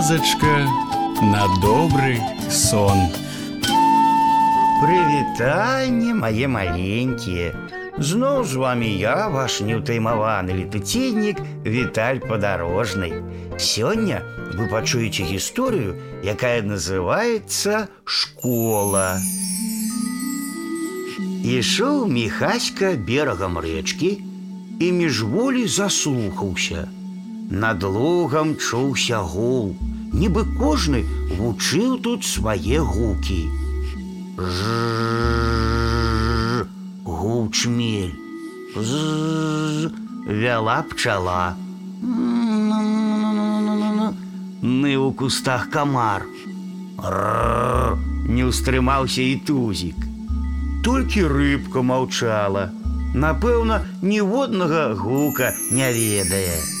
казачка на добрый сон. Прывітанне мае маленькія. Зноў з вами я, ваш неўтаймаваны летуценнік Віталь падарожнай. Сёння вы пачуеце гісторыю, якая называецца школа. Ішоў міхаська берагам рэчкі і міжволі заслухаўся. Над лугам чуўся гул, Нібы кожны вучыў тут свае гукі. Ж гуў чмель. З вяла пчала. Ны ў кустах камар. Р не ўстрымаўся і тузік. Толькі рыбка маўчала. Напэўна, ніводнага гука не ведае.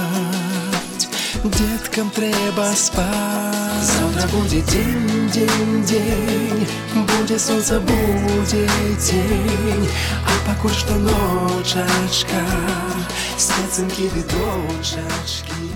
деткам трэба спаць. Завтра будзе дзень, дзень, дзень, будзе сонца, будзе дзень, а пакуль што ночачка, спецынкі від дочачкі.